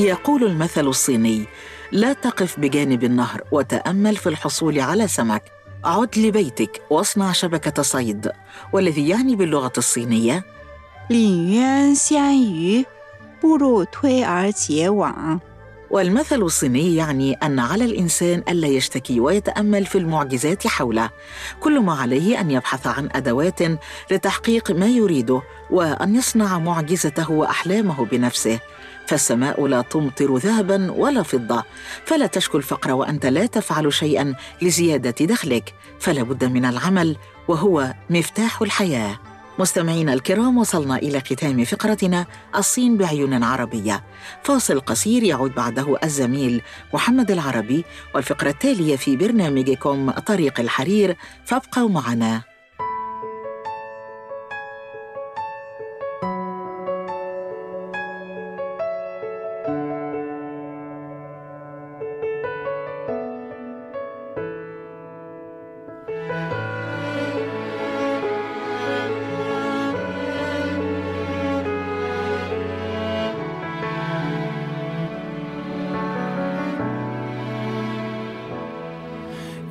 يقول المثل الصيني لا تقف بجانب النهر وتأمل في الحصول على سمك. عد لبيتك واصنع شبكة صيد. والذي يعني باللغة الصينيه والمثل الصيني يعني أن على الإنسان ألا يشتكي ويتأمل في المعجزات حوله. كل ما عليه أن يبحث عن أدوات لتحقيق ما يريده وأن يصنع معجزته وأحلامه بنفسه. فالسماء لا تمطر ذهبا ولا فضة فلا تشكو الفقر وأنت لا تفعل شيئا لزيادة دخلك فلا بد من العمل وهو مفتاح الحياة. مستمعينا الكرام وصلنا إلى ختام فقرتنا الصين بعيون عربية. فاصل قصير يعود بعده الزميل محمد العربي والفقرة التالية في برنامجكم طريق الحرير فابقوا معنا.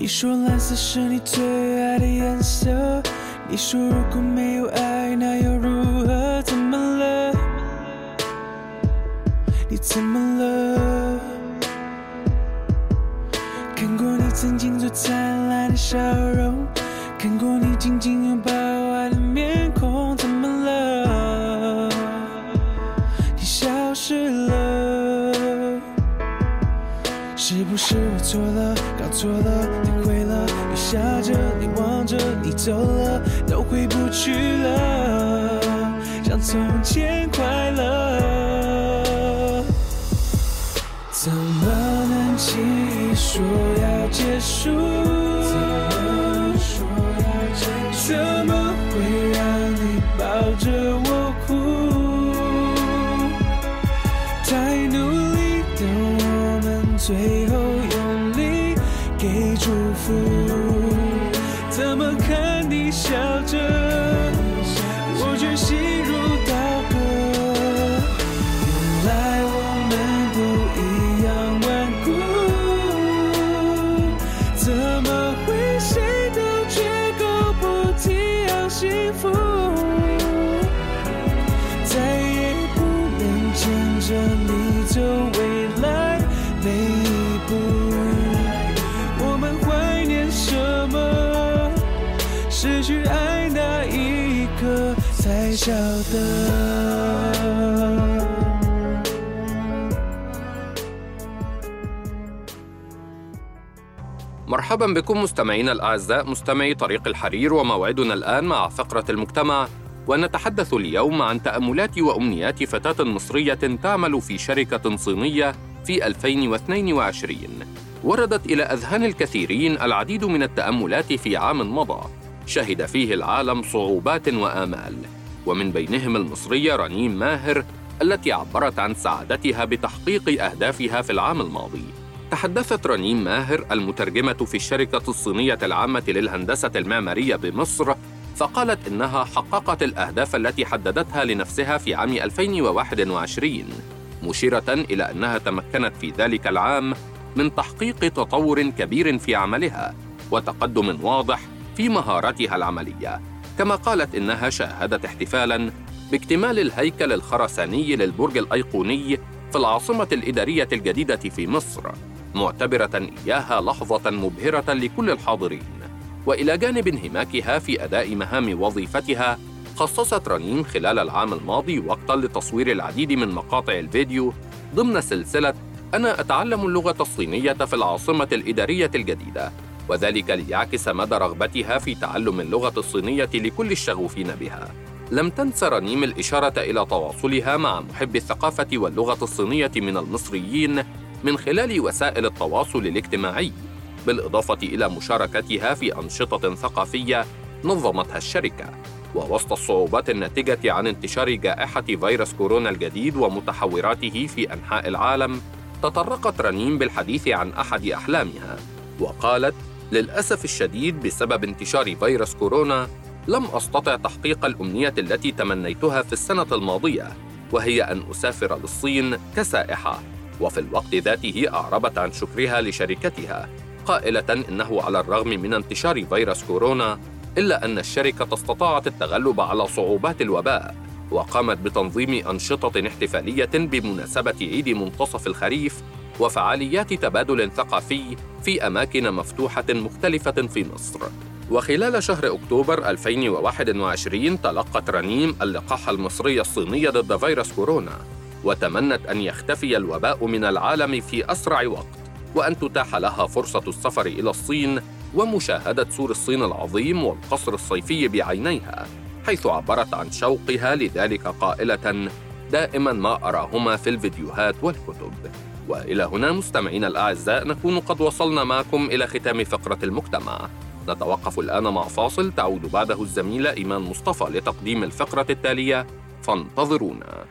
你说蓝色是你最爱的颜色，你说如果没有爱，那又如何？怎么了？你怎么错了，体会了，雨下着，你望着，你走了，都回不去了，像从前快乐。怎么能轻易说要结束？مرحبا بكم مستمعينا الأعزاء مستمعي طريق الحرير وموعدنا الآن مع فقرة المجتمع. ونتحدث اليوم عن تأملات وأمنيات فتاة مصرية تعمل في شركة صينية في 2022 وردت إلى أذهان الكثيرين العديد من التأملات في عام مضى. شهد فيه العالم صعوبات وآمال. ومن بينهم المصرية رنيم ماهر التي عبرت عن سعادتها بتحقيق أهدافها في العام الماضي. تحدثت رنيم ماهر المترجمة في الشركة الصينية العامة للهندسة المعمارية بمصر فقالت إنها حققت الأهداف التي حددتها لنفسها في عام 2021 مشيرة إلى أنها تمكنت في ذلك العام من تحقيق تطور كبير في عملها وتقدم واضح في مهاراتها العملية. كما قالت إنها شاهدت احتفالا باكتمال الهيكل الخرساني للبرج الأيقوني في العاصمة الإدارية الجديدة في مصر معتبرة إياها لحظة مبهرة لكل الحاضرين. وإلى جانب انهماكها في أداء مهام وظيفتها خصصت رنيم خلال العام الماضي وقتا لتصوير العديد من مقاطع الفيديو ضمن سلسلة أنا أتعلم اللغة الصينية في العاصمة الإدارية الجديدة. وذلك ليعكس مدى رغبتها في تعلم اللغة الصينية لكل الشغوفين بها. لم تنس رنيم الإشارة إلى تواصلها مع محبي الثقافة واللغة الصينية من المصريين من خلال وسائل التواصل الاجتماعي، بالإضافة إلى مشاركتها في أنشطة ثقافية نظمتها الشركة. ووسط الصعوبات الناتجة عن انتشار جائحة فيروس كورونا الجديد ومتحوراته في أنحاء العالم، تطرقت رنيم بالحديث عن أحد أحلامها، وقالت: للأسف الشديد بسبب انتشار فيروس كورونا لم أستطع تحقيق الأمنية التي تمنيتها في السنة الماضية وهي أن أسافر للصين كسائحة. وفي الوقت ذاته أعربت عن شكرها لشركتها قائلة إنه على الرغم من انتشار فيروس كورونا إلا أن الشركة استطاعت التغلب على صعوبات الوباء وقامت بتنظيم أنشطة احتفالية بمناسبة عيد منتصف الخريف وفعاليات تبادل ثقافي في أماكن مفتوحة مختلفة في مصر. وخلال شهر أكتوبر 2021 تلقت رنيم اللقاح المصري الصيني ضد فيروس كورونا، وتمنت أن يختفي الوباء من العالم في أسرع وقت، وأن تتاح لها فرصة السفر إلى الصين ومشاهدة سور الصين العظيم والقصر الصيفي بعينيها، حيث عبرت عن شوقها لذلك قائلة: دائما ما أراهما في الفيديوهات والكتب. وإلى هنا مستمعينا الأعزاء نكون قد وصلنا معكم إلى ختام فقرة المجتمع. نتوقف الآن مع فاصل تعود بعده الزميله إيمان مصطفى لتقديم الفقرة التالية. فانتظرونا.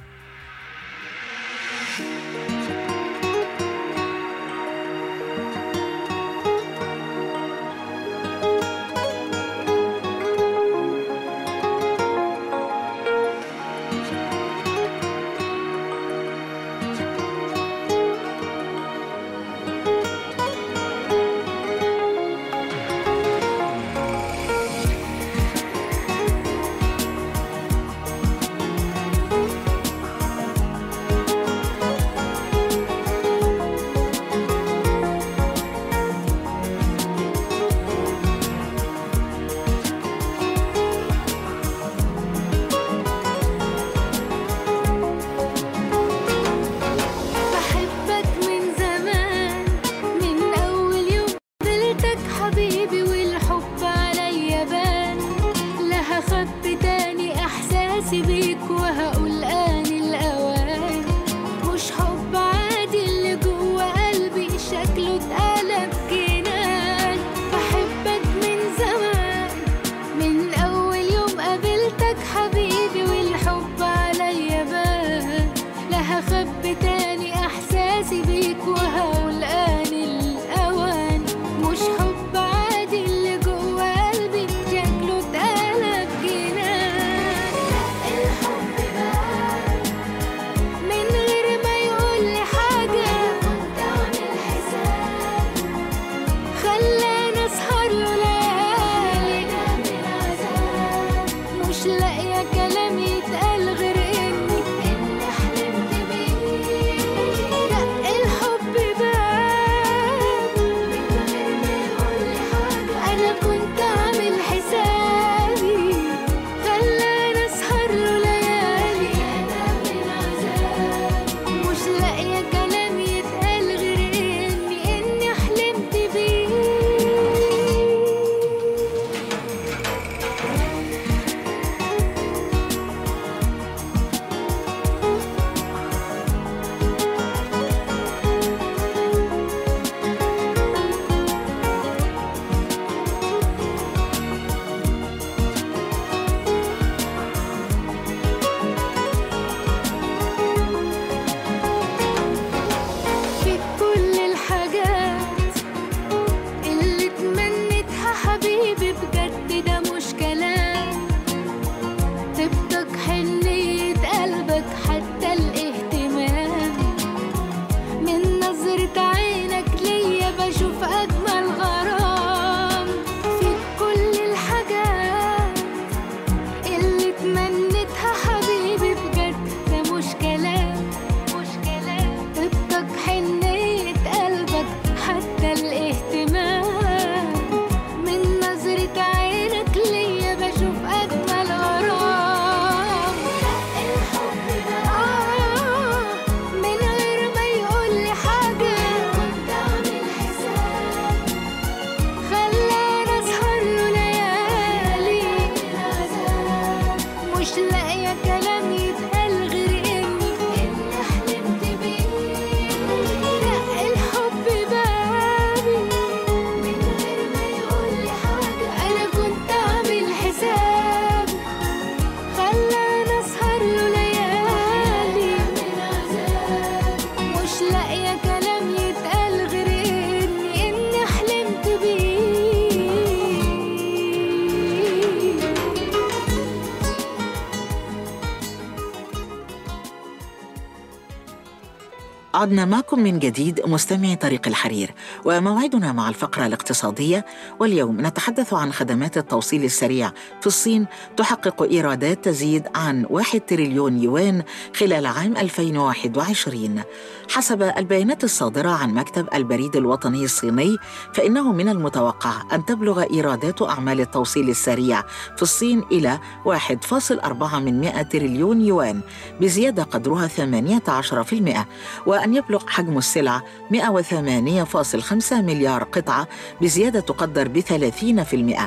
عدنا معكم من جديد مستمعي طريق الحرير وموعدنا مع الفقرة الاقتصادية. واليوم نتحدث عن خدمات التوصيل السريع في الصين تحقق إيرادات تزيد عن 1 تريليون يوان خلال عام 2021 حسب البيانات الصادرة عن مكتب البريد الوطني الصيني فإنه من المتوقع أن تبلغ إيرادات أعمال التوصيل السريع في الصين إلى 1.4 من 100 تريليون يوان بزيادة قدرها 18% وأن يبلغ حجم السلع 108.5 مليار قطعة بزيادة تقدر ب 30%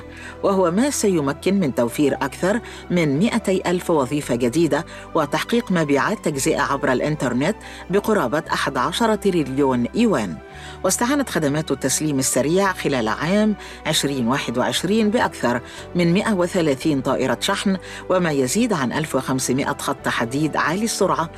وهو ما سيمكن من توفير أكثر من 200 ألف وظيفة جديدة وتحقيق مبيعات تجزئة عبر الإنترنت بقرابة 11 تريليون يوان. واستعانت خدمات التسليم السريع خلال عام 2021 بأكثر من 130 طائرة شحن وما يزيد عن 1500 خط حديد عالي السرعة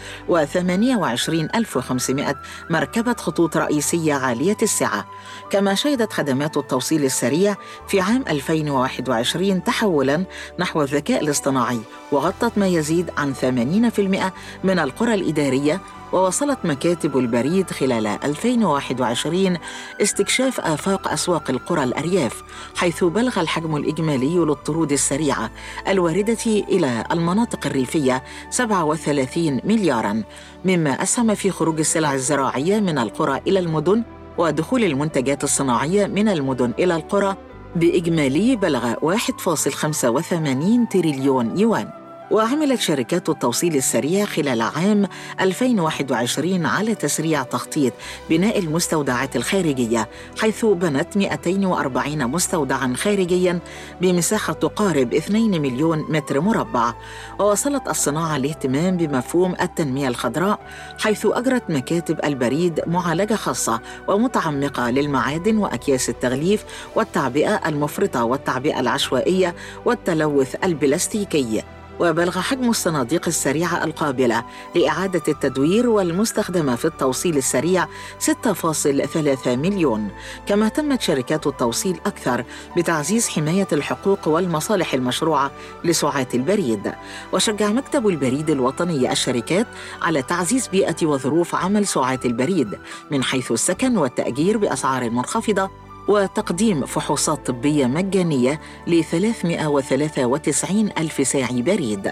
و28500 مركبة خطوط رئيسية عالية السعة. كما شهدت خدمات التوصيل السريع في عام 2021 تحولا نحو الذكاء الاصطناعي وغطت ما يزيد عن 80% من القرى الإدارية ووصلت مكاتب البريد خلال 2021 استكشاف آفاق أسواق القرى الأرياف حيث بلغ الحجم الإجمالي للطرود السريعة الواردة إلى المناطق الريفية 37 ملياراً مما أسهم في خروج السلع الزراعية من القرى إلى المدن ودخول المنتجات الصناعية من المدن إلى القرى بإجمالي بلغ 1.85 تريليون يوان. وعملت شركات التوصيل السريع خلال عام 2021 على تسريع تخطيط بناء المستودعات الخارجية حيث بنت 240 مستودعا خارجيا بمساحة تقارب 2 مليون متر مربع. ووصلت الصناعة الاهتمام بمفهوم التنمية الخضراء حيث أجرت مكاتب البريد معالجة خاصة ومتعمقة للمعادن وأكياس التغليف والتعبئة المفرطة والتعبئة العشوائية والتلوث البلاستيكي. وبلغ حجم الصناديق السريعة القابلة لإعادة التدوير والمستخدمة في التوصيل السريع 6.3 مليون. كما تمت شركات التوصيل أكثر بتعزيز حماية الحقوق والمصالح المشروعة لسعاة البريد. وشجع مكتب البريد الوطني الشركات على تعزيز بيئة وظروف عمل سعاة البريد من حيث السكن والتأجير بأسعار منخفضة وتقديم فحوصات طبية مجانية ل 393 ألف ساعي بريد.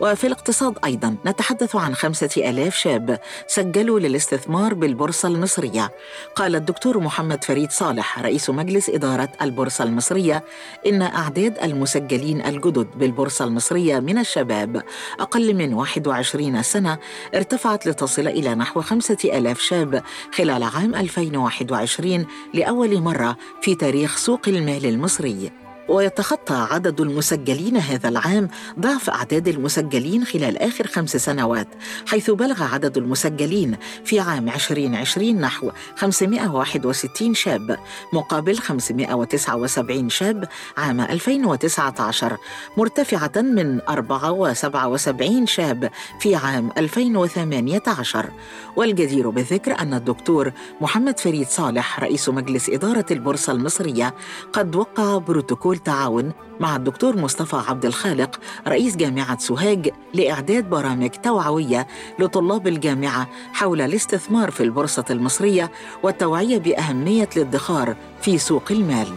وفي الاقتصاد أيضا نتحدث عن خمسة ألاف شاب سجلوا للاستثمار بالبورصة المصرية. قال الدكتور محمد فريد صالح رئيس مجلس إدارة البورصة المصرية إن أعداد المسجلين الجدد بالبورصة المصرية من الشباب أقل من 21 سنة ارتفعت لتصل إلى نحو خمسة ألاف شاب خلال عام 2021 لأول مرة في تاريخ سوق المال المصري. ويتخطى عدد المسجلين هذا العام ضعف أعداد المسجلين خلال آخر خمس سنوات حيث بلغ عدد المسجلين في عام 2020 نحو 561 شاب مقابل 579 شاب عام 2019 مرتفعة من 74 شاب في عام 2018 والجدير بالذكر أن الدكتور محمد فريد صالح رئيس مجلس إدارة البورصة المصرية قد وقع بروتوكول تعاون مع الدكتور مصطفى عبد الخالق رئيس جامعة سوهاج لإعداد برامج توعوية لطلاب الجامعة حول الاستثمار في البورصة المصرية والتوعية بأهمية الادخار في سوق المال.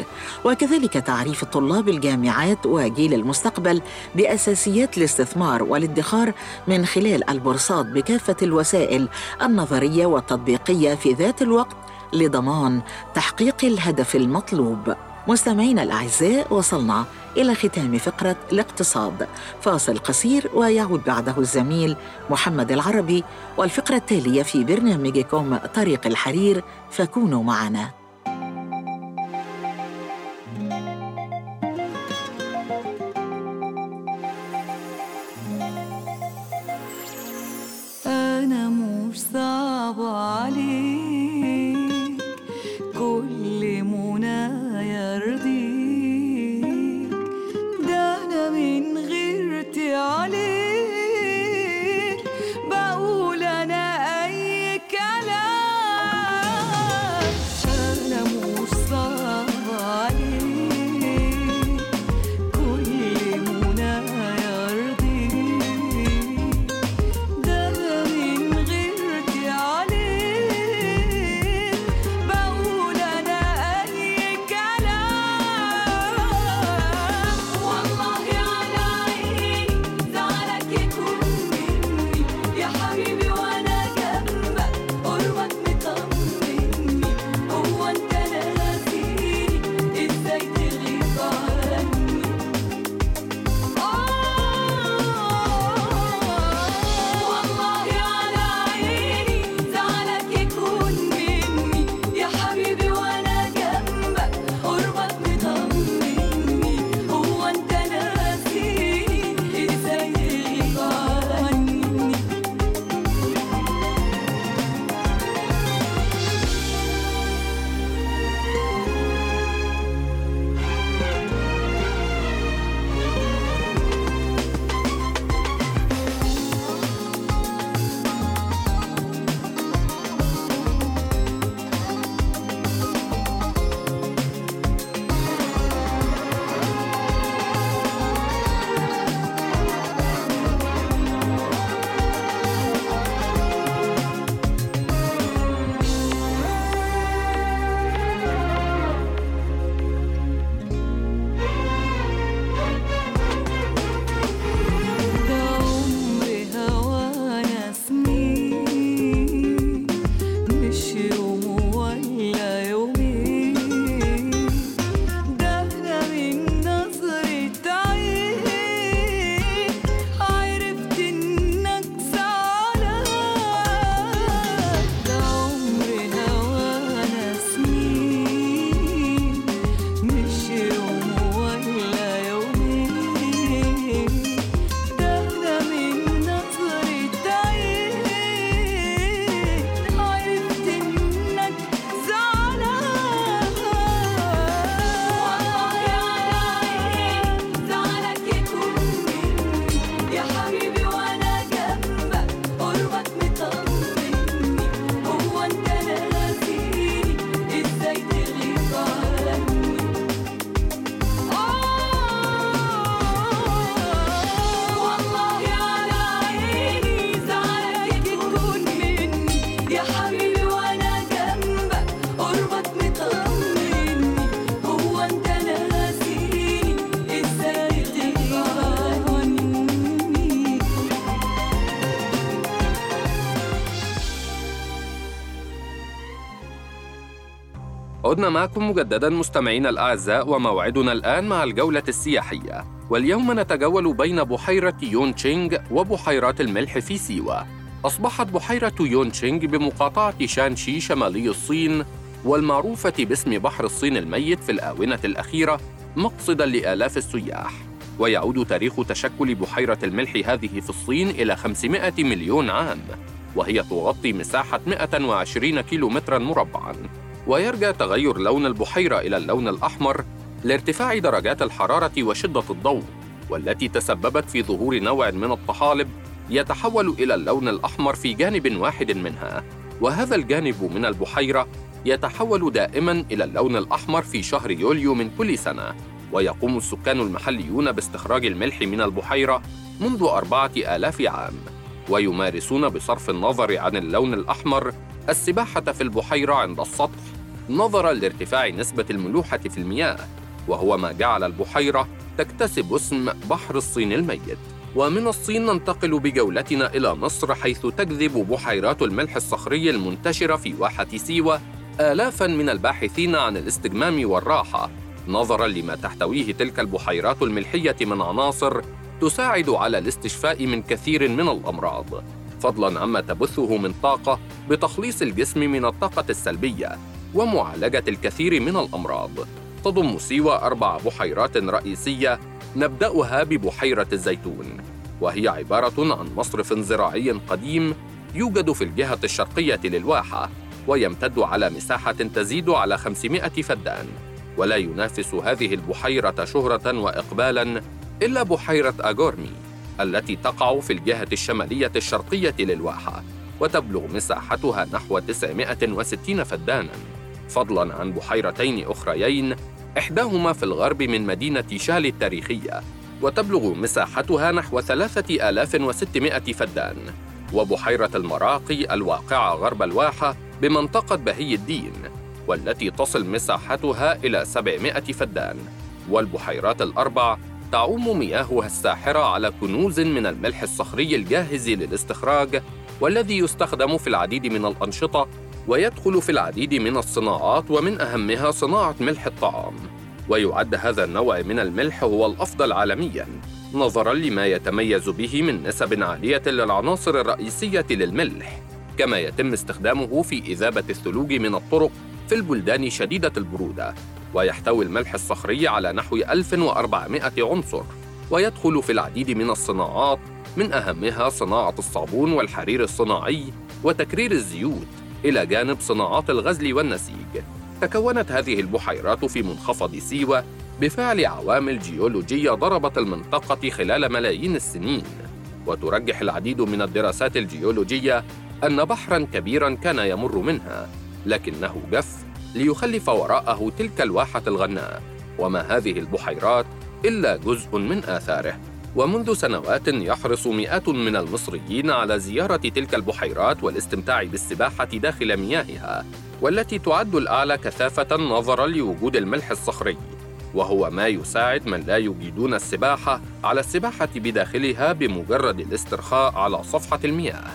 وكذلك تعريف طلاب الجامعات وجيل المستقبل بأساسيات الاستثمار والادخار من خلال البورصات بكافة الوسائل النظرية والتطبيقية في ذات الوقت لضمان تحقيق الهدف المطلوب. مستمعينا الأعزاء وصلنا إلى ختام فقرة الاقتصاد. فاصل قصير ويعود بعده الزميل محمد العربي والفقرة التالية في برنامجكم طريق الحرير فكونوا معنا. عدنا معكم مجددا مستمعينا الأعزاء وموعدنا الآن مع الجولة السياحية. واليوم نتجول بين بحيرة يون تشينغ وبحيرات الملح في سيوة. أصبحت بحيرة يون تشينغ بمقاطعة شانشي شمالي الصين والمعروفة باسم بحر الصين الميت في الآونة الأخيرة مقصدا لآلاف السياح. ويعود تاريخ تشكل بحيرة الملح هذه في الصين إلى 500 مليون عام وهي تغطي مساحة 120 كيلومترا مربعاً. ويرجى تغير لون البحيرة إلى اللون الأحمر لارتفاع درجات الحرارة وشدة الضوء والتي تسببت في ظهور نوع من الطحالب يتحول إلى اللون الأحمر في جانب واحد منها. وهذا الجانب من البحيرة يتحول دائما إلى اللون الأحمر في شهر يوليو من كل سنة ويقوم السكان المحليون باستخراج الملح من البحيرة منذ أربعة آلاف عام ويمارسون بصرف النظر عن اللون الأحمر السباحة في البحيرة عند السطح. نظراً لارتفاع نسبة الملوحة في المياه وهو ما جعل البحيرة تكتسب اسم بحر الصين الميت. ومن الصين ننتقل بجولتنا إلى مصر حيث تجذب بحيرات الملح الصخري المنتشرة في واحة سيوة آلافاً من الباحثين عن الاستجمام والراحة. نظراً لما تحتويه تلك البحيرات الملحية من عناصر تساعد على الاستشفاء من كثير من الأمراض. فضلاً عما تبثه من طاقة بتخليص الجسم من الطاقة السلبية. ومعالجة الكثير من الأمراض. تضم سيوة أربع بحيرات رئيسية نبدأها ببحيرة الزيتون وهي عبارة عن مصرف زراعي قديم يوجد في الجهة الشرقية للواحة ويمتد على مساحة تزيد على 500 فدان. ولا ينافس هذه البحيرة شهرة وإقبالاً إلا بحيرة أغورمي التي تقع في الجهة الشمالية الشرقية للواحة وتبلغ مساحتها نحو 960 فداناً. فضلاً عن بحيرتين أخريين إحداهما في الغرب من مدينة شال التاريخية وتبلغ مساحتها نحو 3600 فدان وبحيرة المراقي الواقعة غرب الواحة بمنطقة بهي الدين والتي تصل مساحتها إلى 700 فدان والبحيرات الأربع تعوم مياهها الساحرة على كنوز من الملح الصخري الجاهز للاستخراج والذي يستخدم في العديد من الأنشطة ويدخل في العديد من الصناعات ومن أهمها صناعة ملح الطعام. ويعد هذا النوع من الملح هو الأفضل عالمياً نظراً لما يتميز به من نسب عالية للعناصر الرئيسية للملح كما يتم استخدامه في إذابة الثلوج من الطرق في البلدان شديدة البرودة. ويحتوي الملح الصخري على نحو 1400 عنصر. ويدخل في العديد من الصناعات من أهمها صناعة الصابون والحرير الصناعي وتكرير الزيوت. إلى جانب صناعات الغزل والنسيج. تكونت هذه البحيرات في منخفض سيوة بفعل عوامل جيولوجية ضربت المنطقة خلال ملايين السنين. وترجح العديد من الدراسات الجيولوجية أن بحراً كبيراً كان يمر منها لكنه جف ليخلف وراءه تلك الواحة الغناء. وما هذه البحيرات إلا جزء من آثاره. ومنذ سنوات يحرص مئات من المصريين على زيارة تلك البحيرات والاستمتاع بالسباحة داخل مياهها والتي تعد الأعلى كثافة نظراً لوجود الملح الصخري. وهو ما يساعد من لا يجيدون السباحة على السباحة بداخلها بمجرد الاسترخاء على صفحة المياه.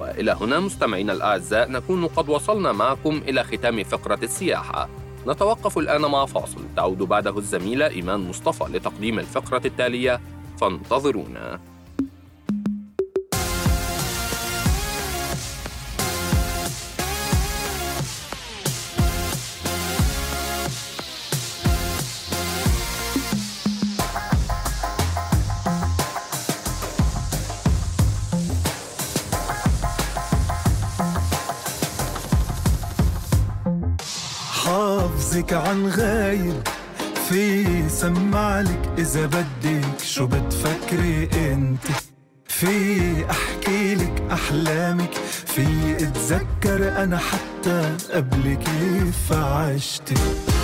وإلى هنا مستمعينا الأعزاء نكون قد وصلنا معكم إلى ختام فقرة السياحة. نتوقف الآن مع فاصل تعود بعده الزميلة إيمان مصطفى لتقديم الفقرة التالية. فانتظرونا. حافظك عن غايب في سمعلك إذا بدك شو بتفكري انت؟ في أحكي لك أحلامك في أتذكر أنا حتى قبل كيف عشت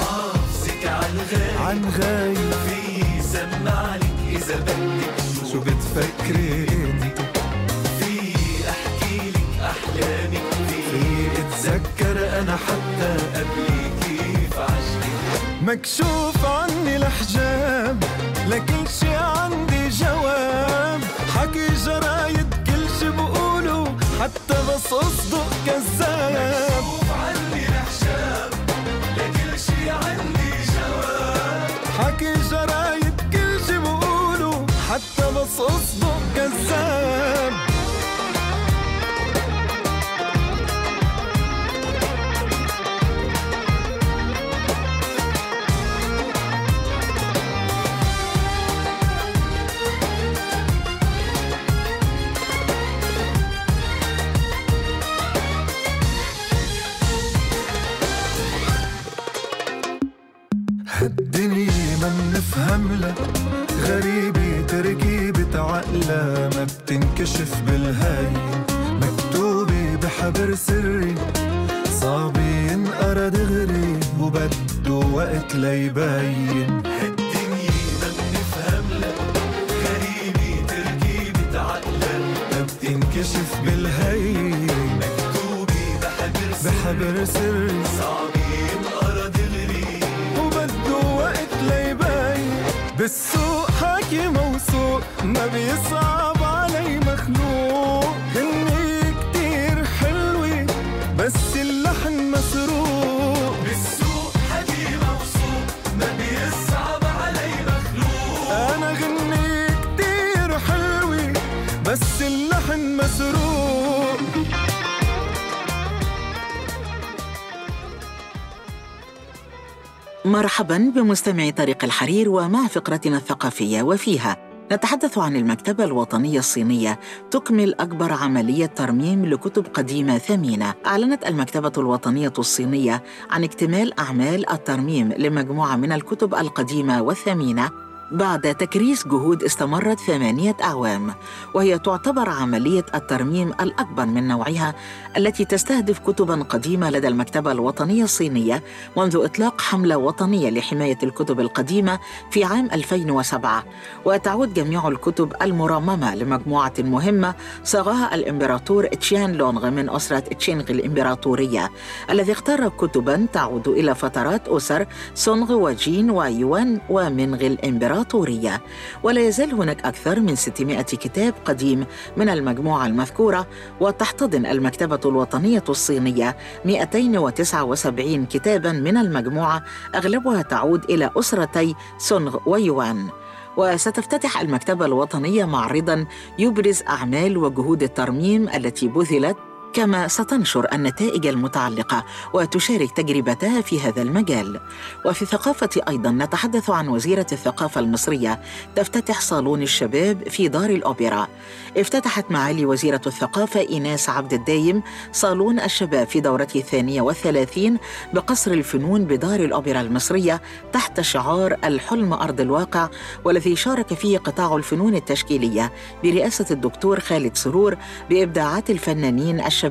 حافظك عن غايب. عن غايب في سمعلك إذا بدك شو بتفكري انت؟ في أحكي لك أحلامك في أتذكر أنا حتى قبل كيف عشت مكشوف عني الحجاب لكل شي أصدق كذاب. عني لكل شي عندي جواب حكي جرايد كل شي حتى بس أصدق. عقلها ما بتنكشف بالهين مكتوبة بحبر سري صعب ينقرا دغري وبده وقت ليبين. هالدنيا ما منفهم لها غريبة تركيبة ما بتنكشف بالهين مكتوبة بحبر سري بحبر سري. صعب ينقرا دغري وبده وقت ليبين. بالسوق موثوق ما بيصعب علي مخلوق. هني كتير حلوة بس اللحن مسروق. بالسوق ما بيصعب علي مخلوق. أنا غني كتير حلوة بس اللحن مسروق. مرحبا بمستمعي طريق الحرير ومع فقرتنا الثقافية وفيها. نتحدث عن المكتبة الوطنية الصينية. تكمل أكبر عملية ترميم لكتب قديمة ثمينة. أعلنت المكتبة الوطنية الصينية عن اكتمال أعمال الترميم لمجموعة من الكتب القديمة والثمينة. بعد تكريس جهود استمرت ثمانية أعوام وهي تعتبر عملية الترميم الأكبر من نوعها التي تستهدف كتبا قديمة لدى المكتبة الوطنية الصينية منذ إطلاق حملة وطنية لحماية الكتب القديمة في عام 2007 وتعود جميع الكتب المرممة لمجموعة مهمة صاغها الإمبراطور تشيان لونغ من أسرة تشينغ الإمبراطورية الذي اختار كتبا تعود إلى فترات أسر سونغ وجين ويوان ومنغ الإمبراطورية. ولا يزال هناك أكثر من 600 كتاب قديم من المجموعة المذكورة وتحتضن المكتبة الوطنية الصينية 279 كتابا من المجموعة أغلبها تعود إلى أسرتي سونغ ويوان. وستفتتح المكتبة الوطنية معرضا يبرز أعمال وجهود الترميم التي بذلت كما ستنشر النتائج المتعلقة وتشارك تجربتها في هذا المجال. وفي الثقافة أيضا نتحدث عن وزيرة الثقافة المصرية تفتتح صالون الشباب في دار الأوبرا. افتتحت معالي وزيرة الثقافة إيناس عبد الدايم صالون الشباب في دورته الثانية والثلاثين بقصر الفنون بدار الأوبرا المصرية تحت شعار الحلم أرض الواقع والذي شارك فيه قطاع الفنون التشكيلية برئاسة الدكتور خالد سرور بإبداعات الفنانين الشباب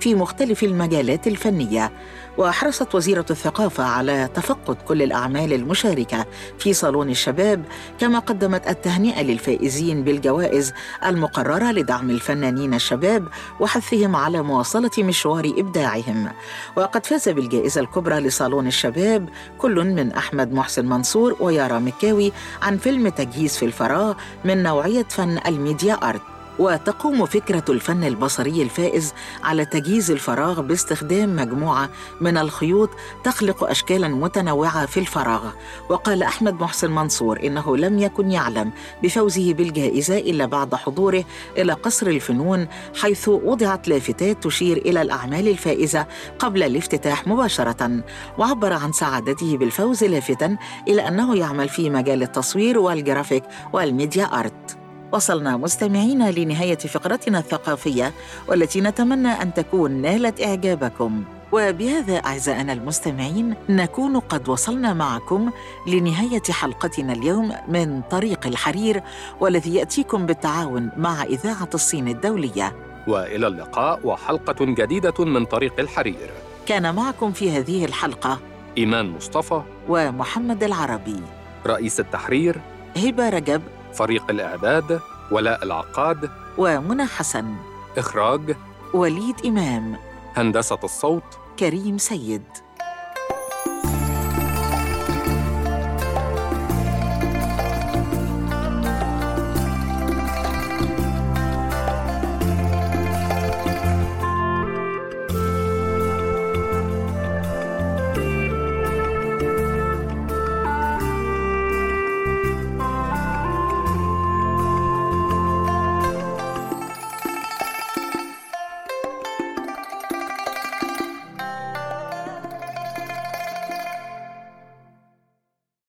في مختلف المجالات الفنية. وحرصت وزيرة الثقافة على تفقد كل الأعمال المشاركة في صالون الشباب كما قدمت التهنئة للفائزين بالجوائز المقررة لدعم الفنانين الشباب وحثهم على مواصلة مشوار إبداعهم. وقد فاز بالجائزة الكبرى لصالون الشباب كل من أحمد محسن منصور ويارا مكاوي عن فيلم تجهيز في الفراغ من نوعية فن الميديا أرت. وتقوم فكرة الفن البصري الفائز على تجهيز الفراغ باستخدام مجموعة من الخيوط تخلق أشكالا متنوعة في الفراغ. وقال أحمد محسن منصور إنه لم يكن يعلم بفوزه بالجائزة إلا بعد حضوره إلى قصر الفنون حيث وضعت لافتات تشير إلى الأعمال الفائزة قبل الافتتاح مباشرة. وعبر عن سعادته بالفوز لافتا إلى أنه يعمل في مجال التصوير والجرافيك والميديا أرت. وصلنا مستمعينا لنهاية فقرتنا الثقافية والتي نتمنى أن تكون نالت إعجابكم. وبهذا أعزائنا المستمعين نكون قد وصلنا معكم لنهاية حلقتنا اليوم من طريق الحرير والذي يأتيكم بالتعاون مع إذاعة الصين الدولية. وإلى اللقاء وحلقة جديدة من طريق الحرير. كان معكم في هذه الحلقة إيمان مصطفى. ومحمد العربي. رئيس التحرير. هبة رجب. فريق الإعداد ولاء العقاد. ومنى حسن. إخراج وليد إمام. هندسة الصوت كريم سيد.